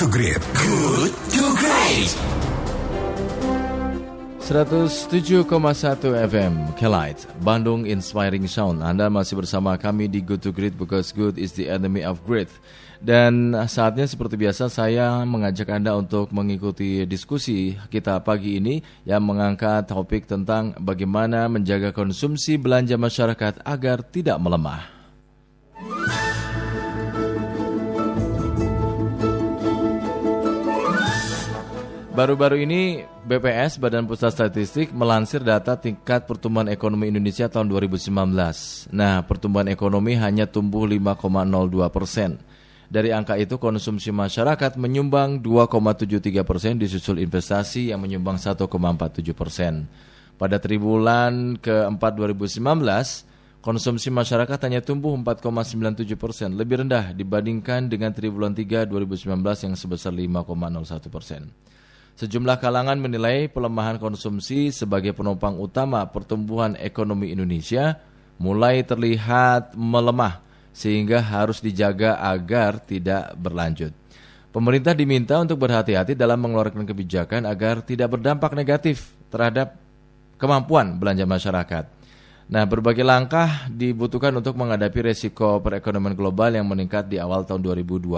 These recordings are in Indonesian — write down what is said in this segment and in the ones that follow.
to Great. Good to Great. 107,1 FM Kelight Bandung Inspiring Sound Anda masih bersama kami di Good to Great Because good is the enemy of great Dan saatnya seperti biasa saya mengajak Anda untuk mengikuti diskusi kita pagi ini Yang mengangkat topik tentang bagaimana menjaga konsumsi belanja masyarakat agar tidak melemah Baru-baru ini BPS Badan Pusat Statistik melansir data tingkat pertumbuhan ekonomi Indonesia tahun 2019. Nah, pertumbuhan ekonomi hanya tumbuh 5,02 persen. Dari angka itu konsumsi masyarakat menyumbang 2,73 persen disusul investasi yang menyumbang 1,47 persen. Pada triwulan keempat 2019, konsumsi masyarakat hanya tumbuh 4,97 persen, lebih rendah dibandingkan dengan triwulan 3 2019 yang sebesar 5,01 persen. Sejumlah kalangan menilai pelemahan konsumsi sebagai penopang utama pertumbuhan ekonomi Indonesia mulai terlihat melemah sehingga harus dijaga agar tidak berlanjut. Pemerintah diminta untuk berhati-hati dalam mengeluarkan kebijakan agar tidak berdampak negatif terhadap kemampuan belanja masyarakat. Nah, berbagai langkah dibutuhkan untuk menghadapi resiko perekonomian global yang meningkat di awal tahun 2020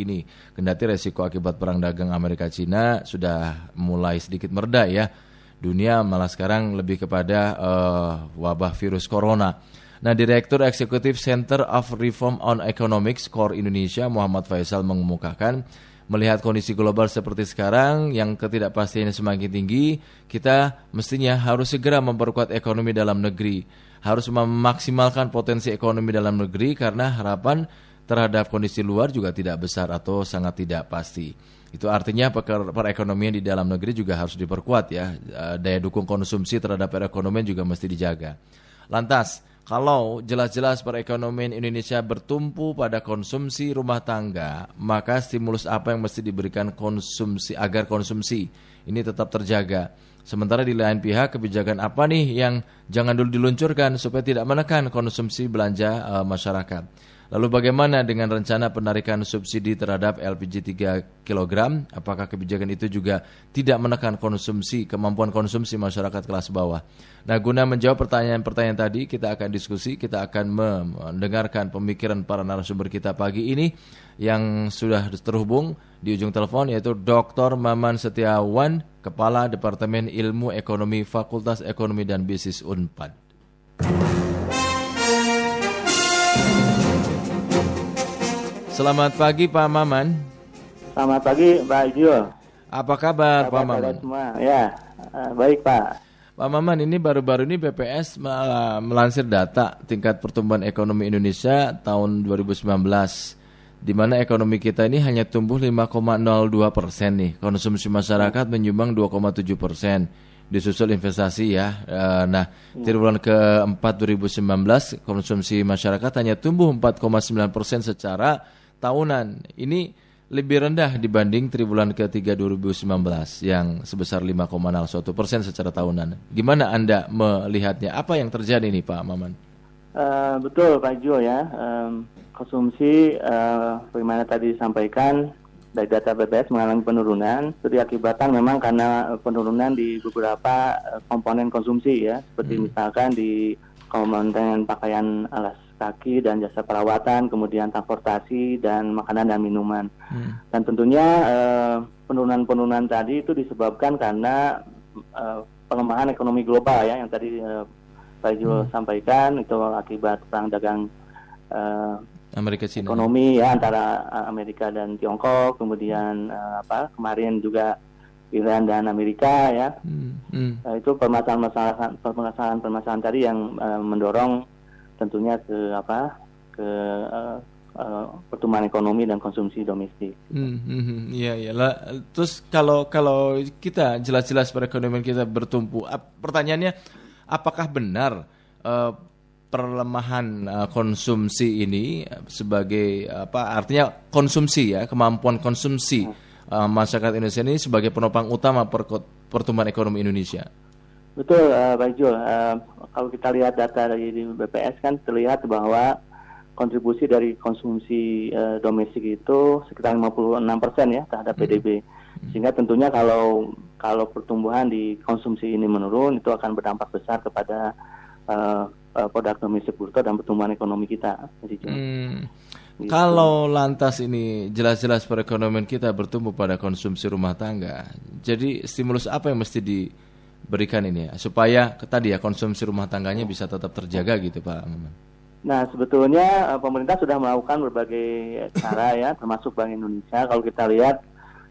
ini. Kendati resiko akibat perang dagang Amerika Cina sudah mulai sedikit mereda ya. Dunia malah sekarang lebih kepada uh, wabah virus corona. Nah, Direktur Eksekutif Center of Reform on Economics Core Indonesia Muhammad Faisal mengemukakan melihat kondisi global seperti sekarang yang ketidakpastiannya semakin tinggi, kita mestinya harus segera memperkuat ekonomi dalam negeri, harus memaksimalkan potensi ekonomi dalam negeri karena harapan terhadap kondisi luar juga tidak besar atau sangat tidak pasti. Itu artinya perekonomian di dalam negeri juga harus diperkuat ya. Eh, daya dukung konsumsi terhadap perekonomian juga mesti dijaga. Lantas, kalau jelas-jelas perekonomian Indonesia bertumpu pada konsumsi rumah tangga, maka stimulus apa yang mesti diberikan konsumsi agar konsumsi ini tetap terjaga? Sementara di lain pihak kebijakan apa nih yang jangan dulu diluncurkan supaya tidak menekan konsumsi belanja uh, masyarakat? Lalu bagaimana dengan rencana penarikan subsidi terhadap LPG 3 kg? Apakah kebijakan itu juga tidak menekan konsumsi, kemampuan konsumsi masyarakat kelas bawah? Nah, guna menjawab pertanyaan-pertanyaan tadi, kita akan diskusi, kita akan mendengarkan pemikiran para narasumber kita pagi ini yang sudah terhubung di ujung telepon yaitu Dr. Maman Setiawan, Kepala Departemen Ilmu Ekonomi Fakultas Ekonomi dan Bisnis Unpad. Selamat pagi Pak Maman. Selamat pagi Pak Jul. Apa kabar Pak Maman? Semua? Ya, eh, baik Pak. Pak Maman, ini baru-baru ini BPS melansir data tingkat pertumbuhan ekonomi Indonesia tahun 2019 di mana ekonomi kita ini hanya tumbuh 5,02 persen nih. Konsumsi masyarakat menyumbang 2,7 persen. Disusul investasi ya. Eh, nah, triwulan keempat 2019 konsumsi masyarakat hanya tumbuh 4,9 persen secara tahunan. Ini lebih rendah dibanding triwulan ketiga 2019 yang sebesar 5,01 persen secara tahunan. Gimana Anda melihatnya? Apa yang terjadi nih Pak Maman? Uh, betul Pak Jo ya. Um, konsumsi uh, bagaimana tadi disampaikan dari data BPS mengalami penurunan. Itu diakibatkan memang karena penurunan di beberapa komponen konsumsi ya, seperti hmm. misalkan di komponen pakaian alas kaki dan jasa perawatan, kemudian transportasi dan makanan dan minuman. Hmm. Dan tentunya uh, penurunan-penurunan tadi itu disebabkan karena uh, pelemahan ekonomi global ya yang tadi uh, Pak Jul hmm. sampaikan itu akibat perang dagang uh, Amerika Cina. Ekonomi ya antara Amerika dan Tiongkok, kemudian uh, apa kemarin juga Iran dan Amerika ya. Hmm. Hmm. Uh, itu permasalahan-permasalahan permasalahan-permasalahan tadi yang uh, mendorong tentunya ke apa ke uh, uh, pertumbuhan ekonomi dan konsumsi domestik. Hmm, hmm, hmm. iya iya. Terus kalau kalau kita jelas-jelas perekonomian kita bertumpu, pertanyaannya apakah benar uh, perlemahan uh, konsumsi ini sebagai apa artinya konsumsi ya kemampuan konsumsi uh, masyarakat Indonesia ini sebagai penopang utama pertumbuhan ekonomi Indonesia? Betul, uh, Pak Jul. Uh, kalau kita lihat data dari BPS kan terlihat bahwa kontribusi dari konsumsi uh, domestik itu sekitar 56 persen ya terhadap Hmm. PDB. Sehingga tentunya kalau kalau pertumbuhan di konsumsi ini menurun itu akan berdampak besar kepada uh, uh, produk domestik bruto dan pertumbuhan ekonomi kita. Hmm. Gitu. Kalau lantas ini jelas-jelas perekonomian kita bertumbuh pada konsumsi rumah tangga, jadi stimulus apa yang mesti diberikan ini ya supaya tadi ya konsumsi rumah tangganya bisa tetap terjaga gitu Pak Maman. Nah, sebetulnya eh, pemerintah sudah melakukan berbagai cara ya, termasuk Bank Indonesia. Kalau kita lihat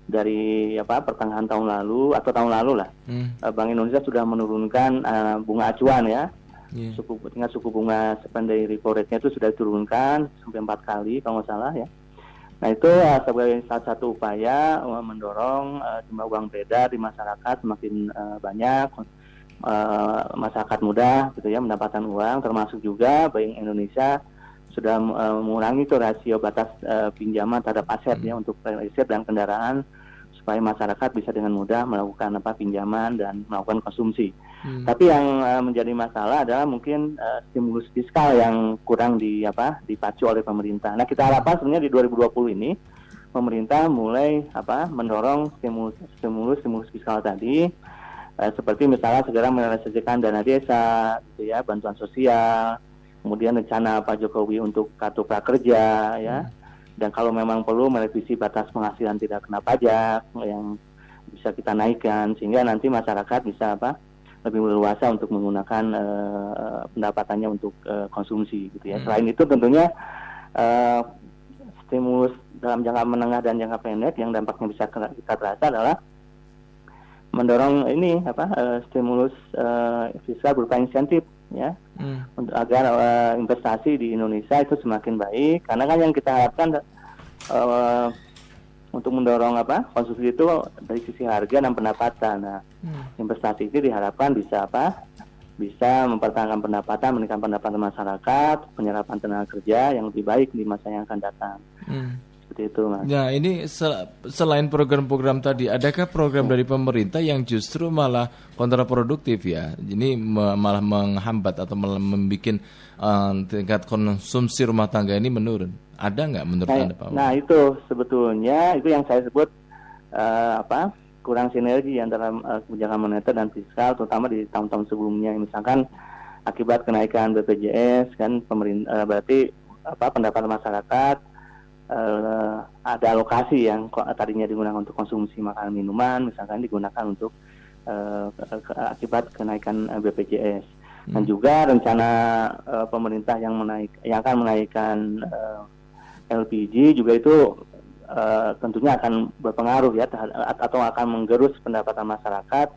dari apa pertengahan tahun lalu atau tahun lalu lah, Hmm. eh, Bank Indonesia sudah menurunkan eh, bunga acuan ya, iya. suku tingkat suku bunga secondary repo rate-nya itu sudah diturunkan sampai empat kali kalau nggak salah ya. Nah itu eh, sebagai salah satu upaya eh, mendorong eh, jumlah uang beredar di masyarakat semakin eh, banyak eh, masyarakat muda gitu ya mendapatkan uang termasuk juga Bank Indonesia sudah eh, mengurangi tuh rasio batas eh, pinjaman terhadap aset ya untuk estate dan kendaraan supaya masyarakat bisa dengan mudah melakukan apa pinjaman dan melakukan konsumsi. Hmm. Tapi yang eh, menjadi masalah adalah mungkin eh, stimulus fiskal yang kurang di apa dipacu oleh pemerintah. Nah, kita harapkan sebenarnya di 2020 ini pemerintah mulai apa mendorong stimulus stimulus stimulus fiskal tadi eh, seperti misalnya segera merealisasikan dana desa gitu ya, bantuan sosial, kemudian rencana Pak Jokowi untuk kartu prakerja ya. Dan kalau memang perlu merevisi batas penghasilan tidak kena pajak yang bisa kita naikkan sehingga nanti masyarakat bisa apa lebih leluasa untuk menggunakan eh, pendapatannya untuk eh, konsumsi gitu ya. Hmm. Selain itu tentunya eh, stimulus dalam jangka menengah dan jangka pendek yang dampaknya bisa kita terasa adalah mendorong ini apa eh, stimulus eh, fiskal berupa insentif ya Hmm. untuk agar eh, investasi di Indonesia itu semakin baik karena kan yang kita harapkan eh, untuk mendorong apa konsumsi itu dari sisi harga dan pendapatan. Nah, Hmm. investasi itu diharapkan bisa apa? Bisa mempertahankan pendapatan, meningkatkan pendapatan masyarakat, penyerapan tenaga kerja yang lebih baik di masa yang akan datang. Hmm. Seperti itu, Mas. Nah ini sel- selain program-program tadi, adakah program dari pemerintah yang justru malah kontraproduktif ya? Ini me- malah menghambat atau malah membuat tingkat konsumsi rumah tangga ini menurun. Ada nggak menurut Nah, anda Pak? nah, itu sebetulnya itu yang saya sebut eh, apa kurang sinergi antara eh, kebijakan moneter dan fiskal, terutama di tahun-tahun sebelumnya. Misalkan akibat kenaikan BPJS kan pemerintah berarti apa pendapatan masyarakat eh, ada alokasi yang tadinya digunakan untuk konsumsi makanan minuman, misalkan digunakan untuk ke- ke- akibat kenaikan eh, BPJS. Dan juga rencana eh, pemerintah yang menaik yang akan menaikkan eh, LPG juga itu eh, tentunya akan berpengaruh ya atau akan menggerus pendapatan masyarakat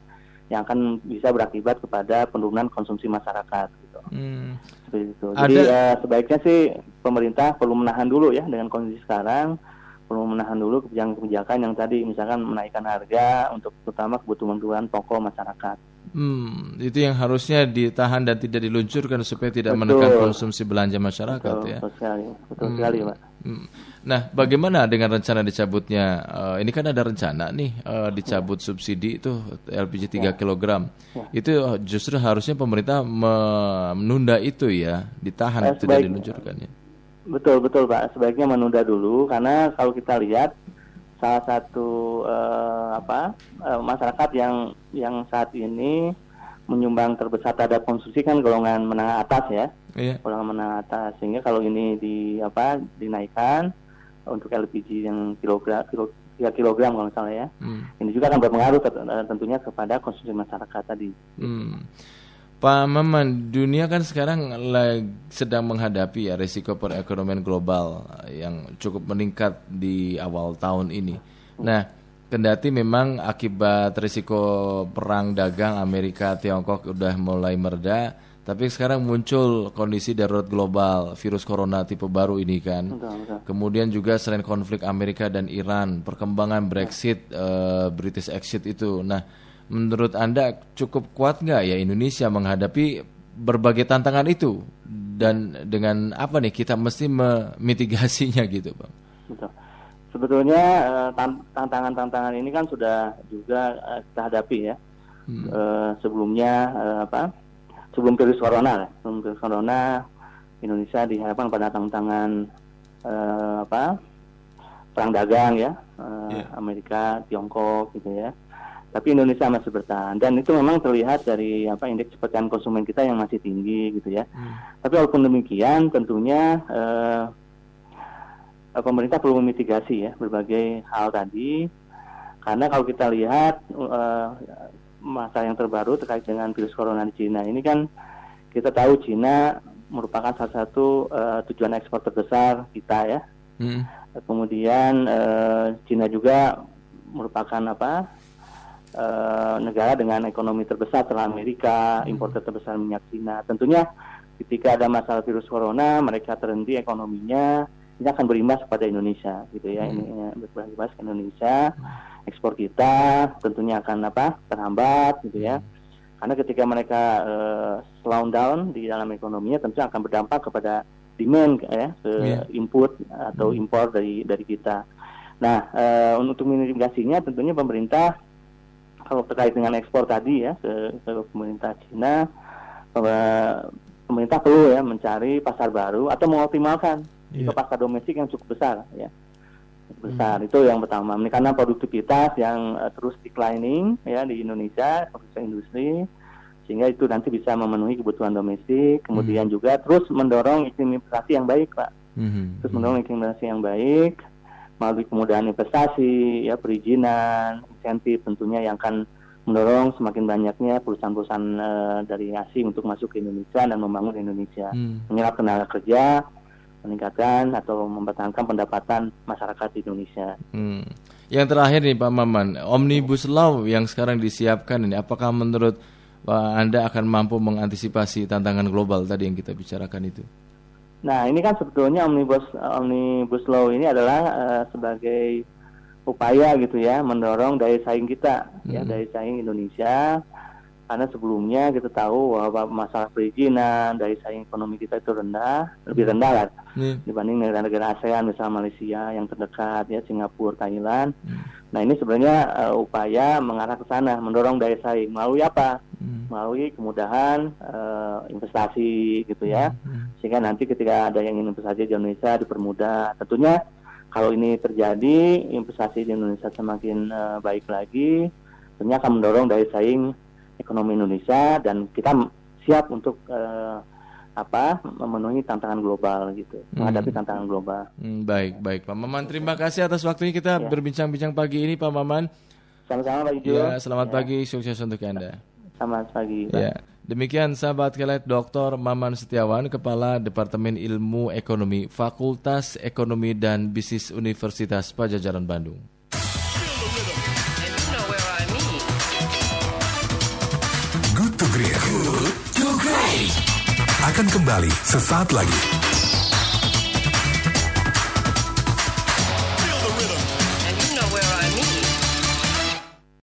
yang akan bisa berakibat kepada penurunan konsumsi masyarakat gitu. Hmm. Seperti itu. Ada- Jadi eh, sebaiknya sih pemerintah perlu menahan dulu ya dengan kondisi sekarang perlu menahan dulu kebijakan-kebijakan yang tadi misalkan menaikkan harga untuk terutama kebutuhan-kebutuhan pokok masyarakat. Hmm, itu yang harusnya ditahan dan tidak diluncurkan supaya tidak Betul. menekan konsumsi belanja masyarakat Betul, ya. betul sekali, betul sekali, Pak. Hmm. Nah, bagaimana dengan rencana dicabutnya? eh, ini kan ada rencana nih eh, dicabut subsidi itu LPG 3 kg. Itu eh, justru harusnya pemerintah me- menunda itu ya, ditahan Eh, sebaik- diluncurkan ya. Betul betul Pak, sebaiknya menunda dulu karena kalau kita lihat salah satu eh, apa eh, masyarakat yang yang saat ini menyumbang terbesar terhadap konsumsi kan golongan menengah atas ya, Iya. golongan menengah atas sehingga kalau ini di apa dinaikkan untuk LPG yang kilogram kilo, 3 kilogram kalau salah ya, Hmm. ini juga akan berpengaruh eh, tentunya kepada konsumsi masyarakat tadi. Hmm. Pak Maman, dunia kan sekarang lagi sedang menghadapi ya risiko perekonomian global yang cukup meningkat di awal tahun ini. Nah, kendati memang akibat risiko perang dagang Amerika Tiongkok udah mulai mereda, tapi sekarang muncul kondisi darurat global virus corona tipe baru ini kan. Betul, betul. Kemudian juga selain konflik Amerika dan Iran, perkembangan Brexit, eh, British exit itu. Nah, menurut Anda cukup kuat nggak ya Indonesia menghadapi berbagai tantangan itu? Dan dengan apa nih kita mesti memitigasinya gitu, Bang? Betul. Sebetulnya eh, tan- tantangan-tantangan ini kan sudah juga eh, kita hadapi ya. Eh, sebelumnya apa? Sebelum virus corona. Sebelum virus corona Indonesia dihadapkan pada tantangan apa perang dagang ya eh, Iya. Amerika Tiongkok gitu ya tapi Indonesia masih bertahan dan itu memang terlihat dari apa indeks kepercayaan konsumen kita yang masih tinggi gitu ya tapi walaupun demikian tentunya eh, pemerintah perlu memitigasi ya berbagai hal tadi karena kalau kita lihat eh, masa yang terbaru terkait dengan virus corona di Cina ini kan kita tahu Cina merupakan salah satu eh, tujuan ekspor terbesar kita ya Hmm. kemudian eh, Cina juga merupakan apa eh, negara dengan ekonomi terbesar setelah Amerika, importer terbesar minyak Cina. Tentunya ketika ada masalah virus corona, mereka terhenti ekonominya, ini akan berimbas pada Indonesia, gitu ya. Ini eh, berimbas ke Indonesia, ekspor kita tentunya akan apa terhambat, gitu ya. Karena ketika mereka eh, slow down di dalam ekonominya, tentu akan berdampak kepada demand ya ke Iya. input atau impor dari dari kita. Nah, eh, untuk mitigasinya tentunya pemerintah kalau terkait dengan ekspor tadi ya ke, ke pemerintah Cina, eh, pemerintah perlu ya mencari pasar baru atau mengoptimalkan Iya. ke pasar domestik yang cukup besar ya. Cukup besar itu yang pertama. Ini Karena produktivitas yang eh, terus declining ya di Indonesia, produksi industri sehingga itu nanti bisa memenuhi kebutuhan domestik, kemudian juga terus mendorong iklim investasi yang baik, Pak Hmm. terus mendorong iklim investasi yang baik melalui kemudahan investasi, ya perizinan, insentif tentunya yang akan mendorong semakin banyaknya perusahaan-perusahaan eh, dari asing untuk masuk ke Indonesia dan membangun Indonesia, Hmm. menyerap tenaga kerja, meningkatkan atau mempertahankan pendapatan masyarakat di Indonesia. Hmm. Yang terakhir nih Pak Maman, Omnibus Law yang sekarang disiapkan ini, apakah menurut Pak Anda akan mampu mengantisipasi tantangan global tadi yang kita bicarakan itu? Nah, ini kan sebetulnya omnibus omnibus law ini adalah eh, sebagai upaya gitu ya mendorong daya saing kita, ya daya saing Indonesia. Karena sebelumnya kita tahu bahwa masalah perizinan, daya saing ekonomi kita itu rendah, lebih rendah lah Nih. dibanding negara-negara ASEAN, misalnya Malaysia yang terdekat, ya Singapura, Thailand. Nah, ini sebenarnya eh, upaya mengarah ke sana, mendorong daya saing melalui apa? Hmm. Melalui kemudahan eh, investasi gitu ya sehingga nanti ketika ada yang ingin investasi di Indonesia dipermudah. Tentunya kalau ini terjadi investasi di Indonesia semakin eh, baik lagi, tentunya akan mendorong daya saing ekonomi Indonesia dan kita siap untuk eh, apa memenuhi tantangan global gitu, menghadapi tantangan global. Hmm, baik, baik Pak Maman. Terima kasih atas waktunya kita Ya. berbincang-bincang pagi ini Pak Maman. Sama-sama Pak Ijo. Ya, selamat pagi, sukses untuk Anda. Selamat pagi. Pak. Ya, demikian sahabat kelet Dr. Maman Setiawan, Kepala Departemen Ilmu Ekonomi Fakultas Ekonomi dan Bisnis Universitas Pajajaran Bandung. Akan kembali sesaat lagi.